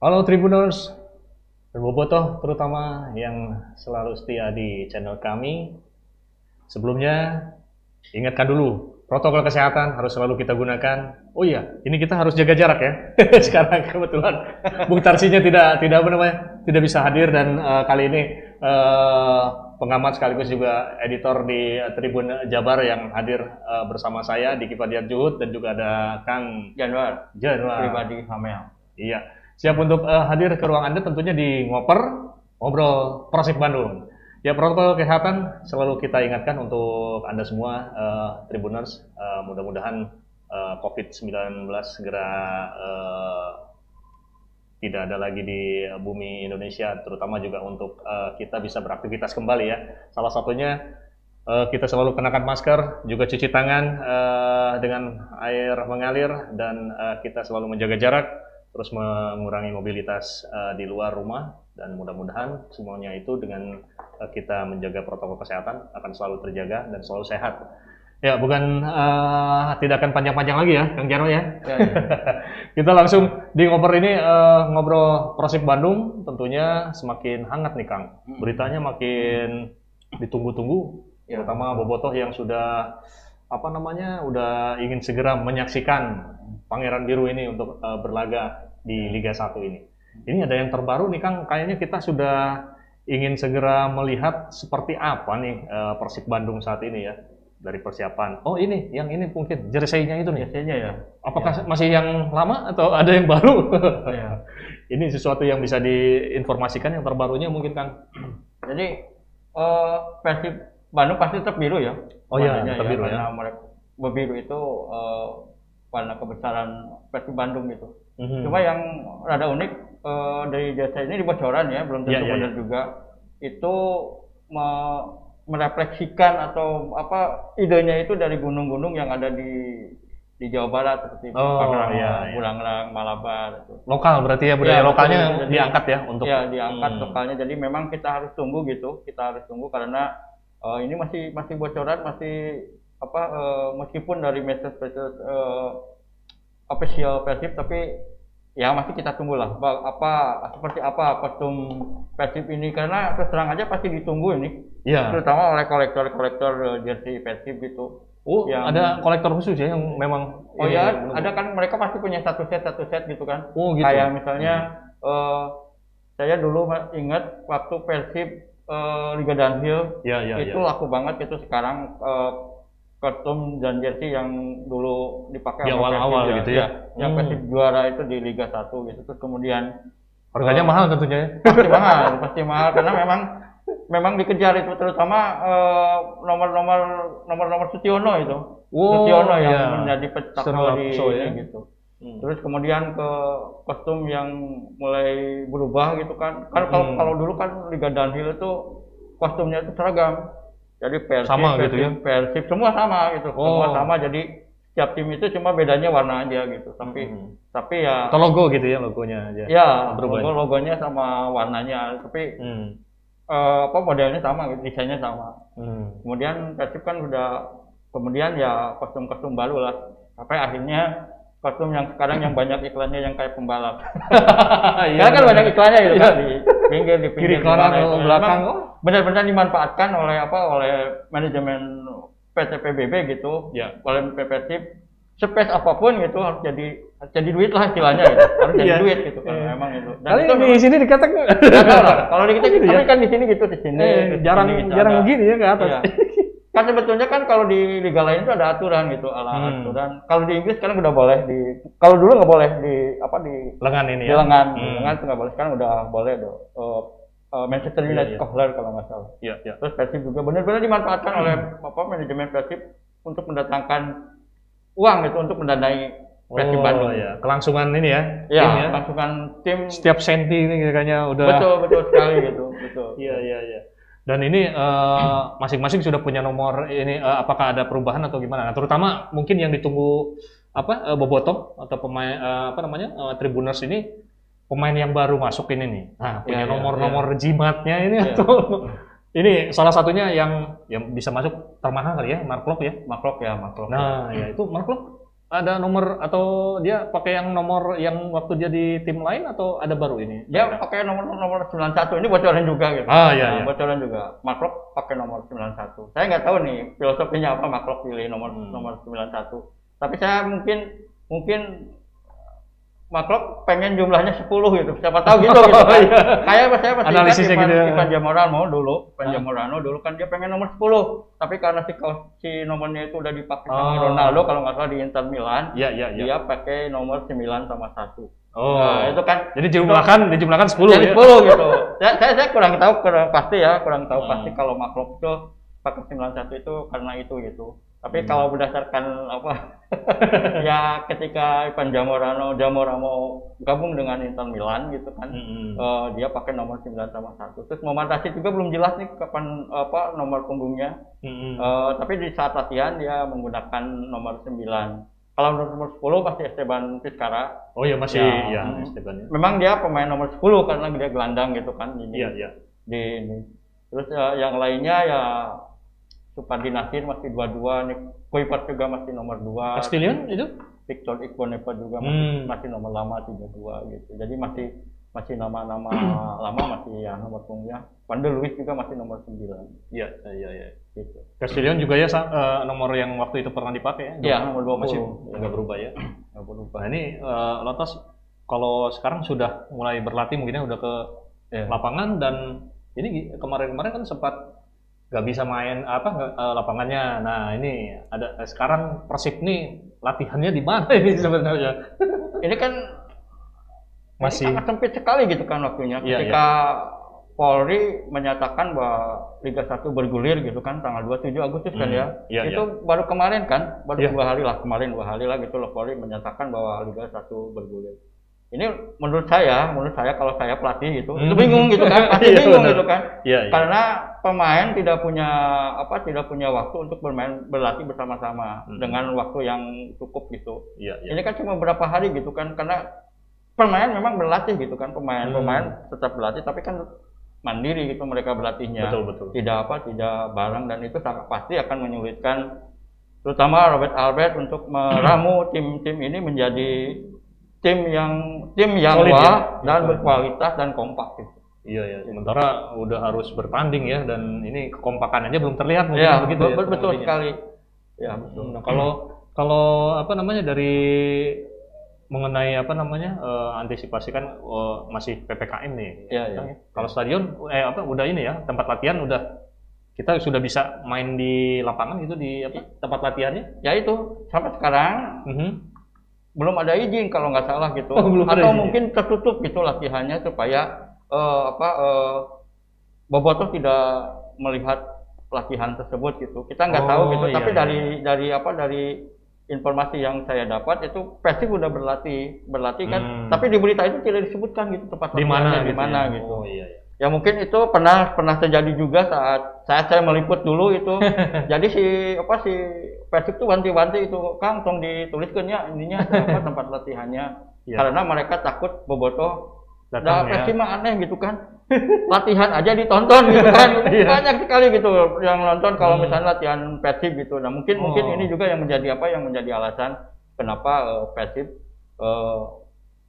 Halo Tribuners dan Bobotoh terutama yang selalu setia di channel kami. Sebelumnya ingatkan dulu protokol kesehatan harus selalu kita gunakan. Oh iya, ini kita harus jaga jarak ya. Sekarang kebetulan Bung Tarsinya tidak tidak apa namanya tidak bisa hadir dan uh, kali ini uh, pengamat sekaligus juga editor di Tribun Jabar yang hadir uh, bersama saya di Kifadiat Juhud dan juga ada Kang Januar Januar pribadi Hamel. Iya, siap untuk uh, hadir ke ruang Anda tentunya di Ngoper Ngobrol Persib Bandung. Ya protokol kesehatan selalu kita ingatkan untuk Anda semua uh, Tribuners uh, mudah-mudahan uh, COVID-19 segera uh, tidak ada lagi di bumi Indonesia terutama juga untuk uh, kita bisa beraktivitas kembali ya. Salah satunya uh, kita selalu kenakan masker, juga cuci tangan uh, dengan air mengalir dan uh, kita selalu menjaga jarak terus mengurangi mobilitas uh, di luar rumah dan mudah-mudahan semuanya itu dengan uh, kita menjaga protokol kesehatan akan selalu terjaga dan selalu sehat. Ya, bukan uh, tidak akan panjang-panjang lagi ya, Kang Jarno ya. ya, ya. kita langsung di ngobrol ini uh, ngobrol Persib Bandung tentunya semakin hangat nih Kang. Beritanya makin ditunggu-tunggu, ya. terutama Bobotoh yang sudah apa namanya, udah ingin segera menyaksikan Pangeran Biru ini untuk uh, berlaga di Liga 1 ini. Ini ada yang terbaru nih Kang, kayaknya kita sudah ingin segera melihat seperti apa nih uh, Persib Bandung saat ini ya dari persiapan. Oh ini, yang ini mungkin jersey-nya itu nih. Jersey-nya ya. Apakah ya. masih yang lama atau ada yang baru? ya. ini sesuatu yang bisa diinformasikan yang terbarunya mungkin Kang. Jadi uh, Persib Bandung pasti tetap biru ya. Oh iya, tetap ya, biru ya. Karena mereka berbiru itu uh, warna kebesaran Persib Bandung gitu. Mm-hmm. Cuma yang rada unik uh, dari jasa ini di bocoran ya, belum tentu yeah, yeah, benar yeah. juga. Itu me merefleksikan atau apa idenya itu dari gunung-gunung yang ada di di Jawa Barat seperti oh, Pangrango, iya, iya. Bulangrang, Malabar itu. Lokal berarti ya budaya ya, lokalnya betul, diangkat ya untuk Ya, diangkat hmm. lokalnya. Jadi memang kita harus tunggu gitu. Kita harus tunggu karena uh, ini masih masih bocoran, masih apa uh, meskipun dari message message uh, official Persib tapi ya masih kita tunggu lah apa seperti apa kostum Persib ini karena terserang aja pasti ditunggu ini ya. terutama oleh kolektor-kolektor jersey Persib gitu Oh, yang, ada kolektor khusus ya yang memang Oh ya, ada kan mereka pasti punya satu set satu set gitu kan. Oh, gitu. Kayak misalnya hmm. uh, saya dulu ingat waktu Persib uh, Liga Danhill ya, ya, itu ya. laku banget itu sekarang uh, kostum dan jersey yang dulu dipakai di awal-awal ya, gitu ya. ya yang hmm. juara itu di Liga 1 gitu. Terus kemudian harganya uh, mahal tentunya ya. Pasti mahal, pasti mahal karena memang memang dikejar itu terutama uh, nomor-nomor nomor-nomor Sutiono itu. Wow, Sutiono yang ya. menjadi petak di so, ya. gitu. Hmm. Terus kemudian ke kostum yang mulai berubah gitu kan. Kan kalau hmm. kalau dulu kan Liga Danhill itu kostumnya itu seragam jadi Persib, sama Persib, gitu ya? Persib semua sama gitu, oh. semua sama. Jadi setiap tim itu cuma bedanya warna aja gitu. Tapi hmm. tapi ya. Atau logo gitu ya logonya aja. Ya, logo logonya sama warnanya. Tapi hmm. uh, apa modelnya sama, gitu, desainnya sama. Hmm. Kemudian Persib kan udah kemudian ya kostum-kostum baru lah. Sampai akhirnya kostum yang sekarang yang banyak iklannya yang kayak pembalap. Iya, kan banyak iklannya gitu kan di pinggir di pinggir kiri kanan belakang. Benar-benar dimanfaatkan oleh apa oleh manajemen PT PBB gitu, ya. oleh PPT space apa pun gitu harus jadi harus jadi duit lah istilahnya gitu. harus jadi yeah. duit gitu kan yeah. memang itu. Dan Kali itu di sini dikatakan kalau di kita gitu ya. kan di sini gitu di sini. Eh, jarang jarang begini ya ke atas. Iya kan sebetulnya kan kalau di liga lain itu ada aturan gitu ala hmm. aturan kalau di Inggris sekarang udah boleh di kalau dulu nggak boleh di apa di lengan ini di ya lengan hmm. di lengan itu nggak boleh sekarang udah boleh do uh, uh, Manchester iya, United yeah, yeah. kalau nggak salah yeah, yeah. terus Persib juga benar-benar dimanfaatkan hmm. oleh apa manajemen Persib untuk mendatangkan uang gitu untuk mendanai Persib oh, Bandung. ya. Kelangsungan ini ya. Ya, tim ya. kelangsungan tim. Setiap senti ini kayaknya udah. Betul, betul sekali gitu. Betul. Iya, iya, iya. Dan ini eh, masing-masing uh, sudah punya nomor ini uh, apakah ada perubahan atau gimana? Nah, terutama mungkin yang ditunggu apa uh, Bobotoh atau pemain uh, apa namanya uh, Tribuners ini pemain yang baru masuk ini nih. Nah, punya nomor-nomor ya, ya, ya. jimatnya ini ya. atau ini salah satunya yang yang bisa masuk termahal kali ya, Mark Lok ya. Mark Lok ya, Mark Lok. Nah, ya itu Mark Lok ada nomor atau dia pakai yang nomor yang waktu dia di tim lain atau ada baru ini? Dia pakai nomor nomor 91 ini bocoran juga gitu. Ah iya, Nah, iya. bocoran juga. Maklok pakai nomor 91. Saya nggak tahu nih filosofinya apa Maklok pilih nomor Hmm. nomor 91. Tapi saya mungkin mungkin Maklok pengen jumlahnya 10 gitu. Siapa tahu gitu gitu. Kan. Iya. Kayak saya masih Analisisnya ingat gitu ya. Ivan, Zamorano dulu, Ivan Ah. Zamorano dulu kan dia pengen nomor 10. Tapi karena si si nomornya itu udah dipakai sama Oh. Ronaldo kalau nggak salah di Inter Milan, Iya, iya, iya. dia pakai nomor 9 sama 1. Oh. Nah, itu kan Jadi dijumlahkan, dijumlahkan 10 jadi ya. 10 gitu. Saya, saya, saya kurang tahu kurang pasti ya, kurang tahu Hmm. pasti kalau makhluk itu pakai 91 itu karena itu gitu. Tapi Hmm. kalau berdasarkan apa ya ketika Ivan Zamorano Zamorano gabung dengan Inter Milan gitu kan. Mm-mm. eh, dia pakai nomor 9 sama 1. Terus Muhammad Rashid juga belum jelas nih kapan apa nomor punggungnya. Mm-mm. Eh, tapi di saat latihan dia menggunakan nomor 9. Kalau nomor 10 pasti Esteban Vizcarra. Oh iya masih Ya. ya, Esteban ya. Memang dia pemain nomor 10 karena dia gelandang gitu kan. Ini Iya, iya. di ini. Terus ya, yang lainnya ya Supardi Nasir masih dua-dua nih. Kuipat juga masih nomor 2. Castillion itu? Victor Ikbonepa juga masih, Hmm. masih nomor lama 32 gitu. Jadi masih masih nama-nama lama masih ya nomor punggungnya. Van der Luis juga masih nomor 9 Iya, iya, iya. gitu. Castillion juga ya sa- eh, nomor yang waktu itu pernah dipakai ya. Iya, nomor 20. Masih nggak berubah ya. Nggak berubah. Nah ini Lotos kalau sekarang sudah mulai berlatih mungkinnya udah ke Iya. lapangan dan ini kemarin-kemarin kan sempat nggak bisa main apa eh, lapangannya. Nah ini ada eh, sekarang Persib nih latihannya di mana ini sebenarnya? Ini kan Masih- ini sangat sempit sekali gitu kan waktunya. Iya, Ketika Polri menyatakan bahwa Liga 1 bergulir gitu kan tanggal 27 Agustus kan Hmm, ya. iya, itu baru kemarin kan, baru Iya. dua hari lah kemarin dua hari lah gitu loh Polri menyatakan bahwa Liga 1 bergulir. Ini menurut saya, menurut saya kalau saya pelatih gitu, itu Hmm. bingung gitu kan, pasti Iya, bingung gitu kan. Iya, iya. Karena pemain tidak punya apa, tidak punya waktu untuk bermain berlatih bersama-sama Hmm. dengan waktu yang cukup gitu. Iya, iya. Ini kan cuma beberapa hari gitu kan karena pemain memang berlatih gitu kan pemain Hmm. tetap berlatih tapi kan mandiri gitu mereka berlatihnya Betul, betul. tidak apa tidak bareng dan itu sangat pasti akan menyulitkan terutama Robert Albert untuk meramu tim-tim ini menjadi tim yang tim yang Solid ya. wah dan Solid. berkualitas dan kompak gitu. Iya ya, sementara udah harus bertanding ya dan ini kekompakan aja belum terlihat mungkin Ya, begitu betul, ya. betul sekali. Ya, betul. Nah, kalau kalau apa namanya dari mengenai apa namanya eh, antisipasi kan eh, masih PPKM nih. Iya, iya. ya. Kalau stadion eh apa udah ini ya, tempat latihan udah kita sudah bisa main di lapangan itu di apa tempat latihannya. Ya itu sampai sekarang Mhm. Belum ada izin kalau nggak salah gitu Oh, belum atau izin. mungkin tertutup gitu latihannya supaya eh, apa eh, Bobotoh tidak melihat latihan tersebut gitu kita nggak Oh, tahu gitu iya, tapi iya. dari dari apa dari informasi yang saya dapat itu Persib udah berlatih berlatih kan Hmm. tapi di berita itu tidak disebutkan gitu tempat Di mana di gitu mana ya? gitu Oh iya iya. Ya mungkin itu pernah pernah terjadi juga saat saat saya meliput dulu itu jadi si apa si Persib tuh wanti-wanti itu Kang tong dituliskan ya ininya apa tempat latihannya Iya. karena mereka takut Boboto Datang Nah, ya. Mah aneh gitu kan latihan aja ditonton gitu kan Iya. banyak sekali gitu yang nonton kalau Hmm. misalnya latihan Persib gitu nah mungkin mungkin Oh. ini juga yang menjadi apa yang menjadi alasan kenapa eh, Persib eh,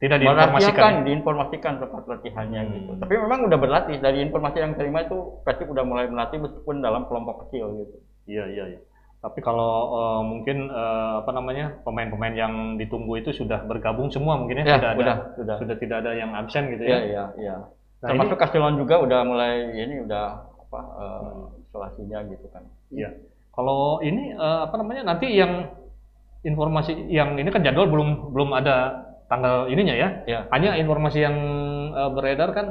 Tidak diinformasikan. diinformasikan tempat latihannya Hmm. gitu. Tapi memang udah berlatih dari informasi yang terima itu Persib udah mulai melatih meskipun dalam kelompok kecil gitu. Iya iya iya. Tapi kalau eh, mungkin eh, apa namanya pemain-pemain yang ditunggu itu sudah bergabung semua mungkin ya, Ya, tidak ada udah, sudah. sudah tidak ada yang absen gitu ya. iya iya. Nah, Termasuk Castellon juga udah mulai ini udah apa eh, Hmm. isolasinya gitu kan. Iya. Kalau ini eh, apa namanya nanti yang informasi yang ini kan jadwal belum belum ada tanggal ininya ya. Iya. Hanya informasi yang eh, beredar kan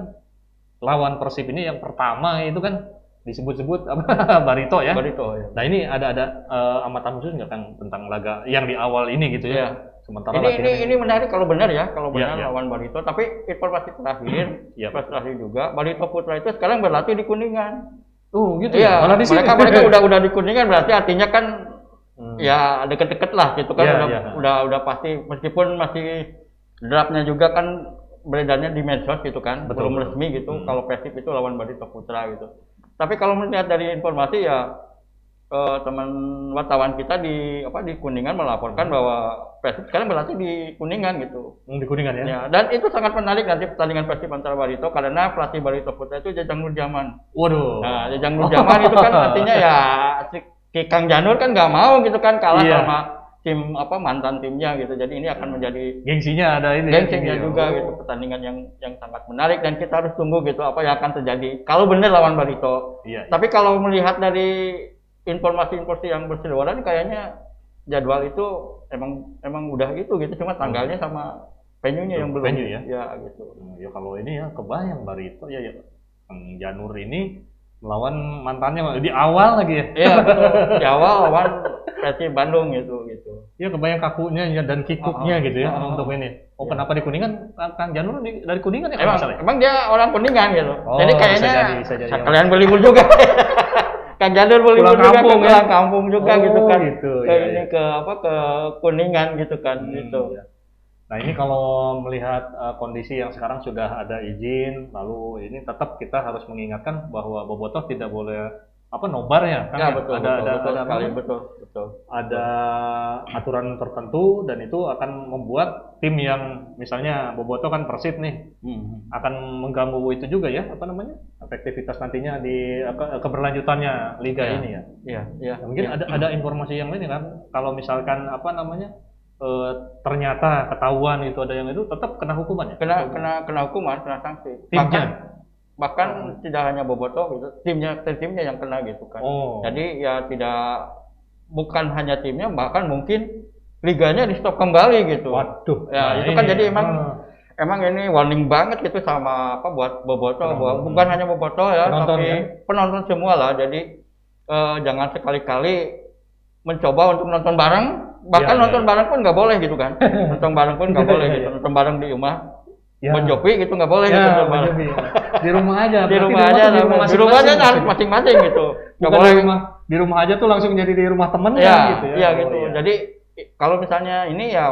lawan Persib ini yang pertama itu kan disebut-sebut Barito ya. Barito ya. Nah ini ada ada eh, amatan khusus nggak kan tentang laga yang di awal ini gitu ya? Iya. Sementara Ini ini ini menarik kalau benar ya, kalau Iya, benar iya. lawan Barito. Tapi informasi terakhir, Iya, informasi terakhir juga Barito Putra itu sekarang berlatih di Kuningan. Oh gitu Iya, ya. Malah di sini. mereka mereka udah udah di Kuningan berarti artinya kan Hmm. ya deket-deket lah gitu kan Iya, udah, iya. udah udah pasti meskipun masih draftnya juga kan beredarnya di medsos gitu kan Betul, belum betul. resmi gitu Hmm. kalau Persib itu lawan Barito Putra gitu tapi kalau melihat dari informasi ya eh, teman wartawan kita di apa di Kuningan melaporkan bahwa Persib sekarang berlatih di Kuningan gitu. Hmm, Di Kuningan ya? Ya, dan itu sangat menarik nanti pertandingan Persib antara Barito karena pelatih Barito Putra itu Jajang Nurjaman. Waduh. Nah, Jajang Nurjaman itu kan artinya ya si Kang Janur kan nggak mau gitu kan kalah Iya. sama tim apa mantan timnya gitu. Jadi ini akan menjadi Gengsinya ada ini. ya, gengsinya ini. juga Oh. gitu pertandingan yang yang sangat menarik dan kita harus tunggu gitu apa yang akan terjadi kalau benar lawan Barito. Iya. iya. Tapi kalau melihat dari informasi-informasi yang berseliweran kayaknya jadwal itu emang emang udah gitu gitu cuma tanggalnya sama venue-nya yang belum Venue ya? ya gitu. Hmm, Ya kalau ini ya kebayang Barito ya ya. Kang Janur ini melawan mantannya di awal lagi ya. Iya betul. Di awal lawan Persib Bandung gitu gitu. Ya kebayang kakunya ya, dan kikuknya Oh, oh. gitu ya Oh, oh. untuk ini. Oh Iya. kenapa di Kuningan? Kang- Janur di- dari Kuningan ya Emang, ya? emang dia orang Kuningan gitu. Oh, Jadi bisa kayaknya jadi, bisa jadi. sekalian berlibur juga. Kang Janur berlibur Pulang juga kampung ke ya? kampung juga Oh, gitu kan. gitu, Ke iya, ini iya. ke apa ke Kuningan gitu kan Hmm, gitu. iya. Nah ini kalau melihat uh, kondisi yang sekarang sudah ada izin, lalu ini tetap kita harus mengingatkan bahwa Bobotoh tidak boleh apa nobar ya, kan Ya, ya? betul, ada betul, ada betul ada sekali, betul, betul. ada aturan tertentu dan itu akan membuat tim yang misalnya Bobotoh kan Persib nih Hmm. akan mengganggu itu juga ya apa namanya efektivitas nantinya di apa, keberlanjutannya liga Ya. ini ya. Iya, iya. Nah, mungkin iya. ada ada informasi yang lain ya kan kalau misalkan apa namanya eh, ternyata ketahuan itu ada yang itu tetap kena hukuman ya kena kena kena hukuman, kena sanksi. Timnya? Bahkan bahkan tidak hanya Boboto gitu, timnya timnya yang kena gitu kan. oh Jadi ya tidak bukan hanya timnya, bahkan mungkin liganya di stop kembali gitu. waduh Ya, Nah, itu kan ini, jadi emang ah, emang ini warning banget gitu sama apa buat Boboto, Penonton. bukan hanya Boboto ya, Penonton, tapi ya. penonton semua lah. Jadi eh, jangan sekali-kali mencoba untuk nonton bareng, bahkan Iya, nonton iya. bareng pun nggak boleh gitu kan. nonton bareng pun nggak boleh gitu, nonton bareng di rumah. ya, Bon Jovi gitu nggak boleh gitu, ya, nonton Bon bareng. Jovi. di rumah aja Di rumah aja, di di rumah aja harus masing-masing gitu. Nggak boleh di rumah di rumah aja tuh langsung jadi di rumah temen ya, kan gitu ya iya Oh, gitu. iya. Jadi kalau misalnya ini ya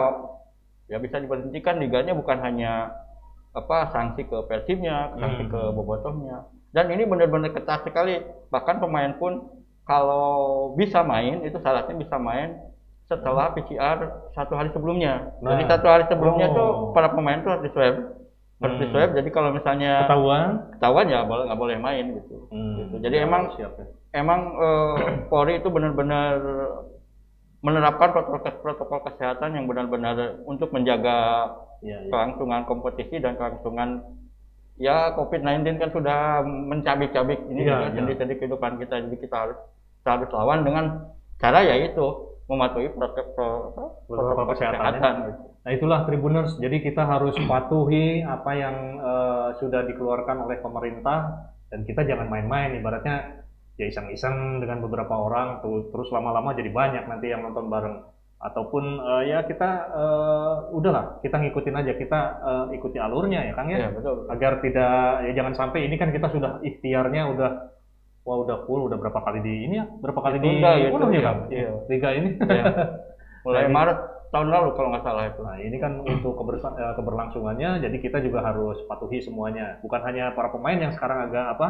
ya bisa diberhentikan liganya bukan hanya apa sanksi ke Persibnya, sanksi Hmm. ke Bobotohnya. Dan ini benar-benar ketat sekali. Bahkan pemain pun kalau bisa main itu syaratnya bisa main setelah PCR satu hari sebelumnya. Nah. Jadi satu hari sebelumnya Oh. tuh para pemain tuh harus di swab, harus di Hmm. swab. Jadi kalau misalnya ketahuan ketahuan ya boleh nggak boleh main gitu. hmm, Gitu. Jadi emang siap ya. emang eh, Polri itu benar-benar menerapkan protokol protokol kesehatan yang benar-benar untuk menjaga Iya, iya. kelangsungan kompetisi dan kelangsungan ya COVID-19 kan sudah mencabik-cabik ini juga iya. sendi-sendi kehidupan kita jadi kita harus harus lawan dengan cara yaitu mematuhi protokol pro- Protokol kesehatan, ya. gitu. Nah itulah Tribuners, jadi kita harus patuhi apa yang eh, sudah dikeluarkan oleh pemerintah dan kita jangan main-main, ibaratnya ya iseng-iseng dengan beberapa orang, tuh, terus lama-lama jadi banyak nanti yang nonton bareng. Ataupun eh, ya kita eh, udahlah, kita ngikutin aja, kita eh, ikuti alurnya ya Kang Ya, ya, betul. agar tidak ya jangan sampai ini kan kita sudah ikhtiarnya udah wah udah full, udah berapa kali di ini ya, berapa kali di gitu, ya. Kang? Iya. Liga ini. Ya. Mulai Jadi- Maret tahun lalu kalau nggak salah itu. Nah, ini kan untuk kebersa- eh, keberlangsungannya, jadi kita juga harus patuhi semuanya. Bukan hanya para pemain yang sekarang agak apa,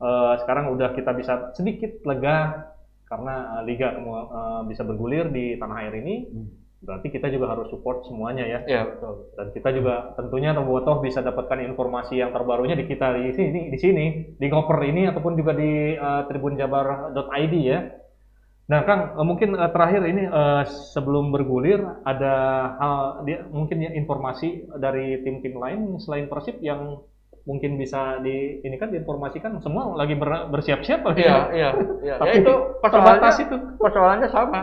eh, sekarang udah kita bisa sedikit lega karena eh, liga eh, bisa bergulir di tanah air ini. Berarti kita juga harus support semuanya ya. Ya, betul. Dan kita juga tentunya Bobotoh bisa dapatkan informasi yang terbarunya di kita di sini, di sini, di Ngoper ini ataupun juga di eh, tribunjabar.id ya. Nah, Kang, eh, mungkin eh, terakhir ini eh, sebelum bergulir ada hal dia mungkin ya informasi dari tim-tim lain selain Persib yang mungkin bisa di ini kan diinformasikan semua lagi ber- bersiap-siap Iya, ya. iya, iya. Ya Tapi itu terbatas persoalannya itu. persoalannya sama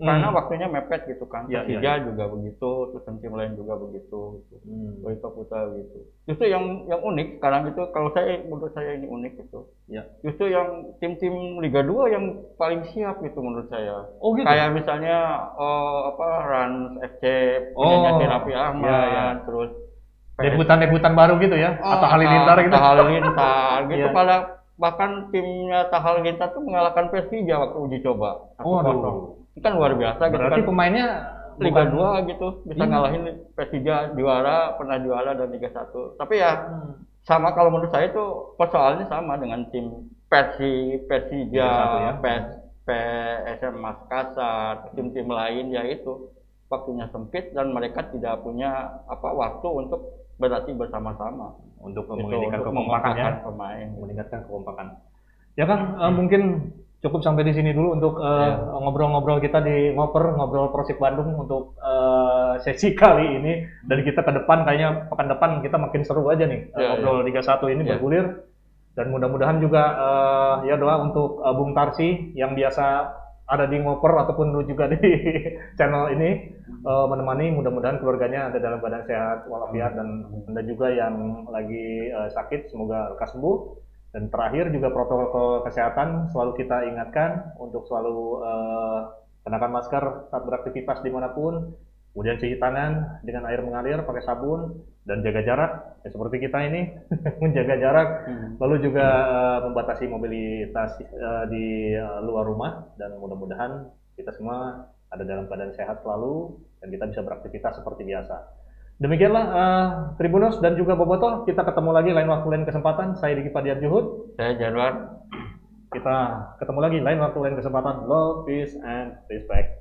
karena Hmm. waktunya mepet gitu kan. Iya, Persija juga begitu, terus tim lain juga begitu. Gitu. Hmm. Putra gitu. Justru yang yang unik sekarang itu kalau saya menurut saya ini unik gitu. Ya. Justru yang tim-tim Liga 2 yang paling siap gitu menurut saya. Oh gitu. Kayak misalnya eh, apa Rans FC Oh, punyanya si Raffi Ahmad, iya, iya. terus Debutan-debutan baru gitu ya Oh, atau Halilintar gitu. Atta Halilintar gitu Iya. pada bahkan timnya Atta Halilintar tuh mengalahkan Persija waktu uji coba. 1-0. Waduh. Itu kan luar biasa gitu Berarti kan. pemainnya Liga bukan- 2 gitu bisa Iya. ngalahin Persija juara, pernah juara dan Liga 1. Tapi ya Hmm. sama kalau menurut saya itu persoalannya sama dengan tim Persi, Persija, ya. Pers, PSM Makassar, tim-tim lain ya itu waktunya sempit dan mereka tidak punya apa waktu untuk berlatih bersama-sama untuk meningkatkan untuk kekompakan ya. memanfaatkan pemain. meningkatkan kekompakan. Ya kan eh, mungkin cukup sampai di sini dulu untuk eh, ngobrol-ngobrol kita di ngoper ngobrol Persib Bandung untuk eh, sesi kali ini dan kita ke depan kayaknya pekan depan kita makin seru aja nih eh, Ya, ngobrol Liga 1 ini Ya. bergulir dan mudah-mudahan juga eh, ya doa untuk eh, Bung Tarsi yang biasa ada di ngoper ataupun lu juga di channel ini eh, menemani. Mudah-mudahan keluarganya ada dalam keadaan sehat walafiat dan anda juga yang lagi eh, sakit semoga lekas sembuh. Dan terakhir juga protokol kesehatan selalu kita ingatkan untuk selalu eh, kenakan masker saat beraktivitas di mana pun kemudian cuci tangan dengan air mengalir pakai sabun dan jaga jarak ya, seperti kita ini menjaga jarak Hmm. lalu juga eh, membatasi mobilitas eh, di eh, luar rumah dan mudah-mudahan kita semua ada dalam keadaan sehat selalu dan kita bisa beraktivitas seperti biasa. Demikianlah eh, Tribunus dan juga Boboto, kita ketemu lagi lain waktu lain kesempatan. Saya Diki Padiat Juhud, Saya Januar kita ketemu lagi lain waktu lain kesempatan. Love, peace, and respect.